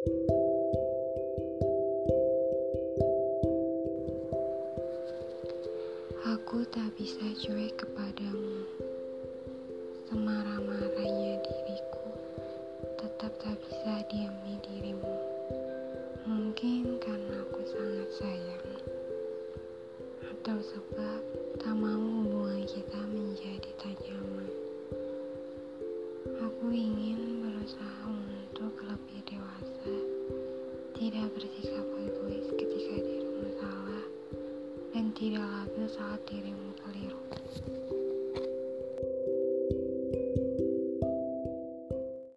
Aku tak bisa cuek kepadamu. Semarah-marahnya diriku Tetap tak bisa diami dirimu. Mungkin karena aku sangat sayang. Atau sebab tak mau hubungan kita menjadi tak nyaman. Aku ingin Tidak bersikap egois ketika dirimu salah Dan tidak lagi saat dirimu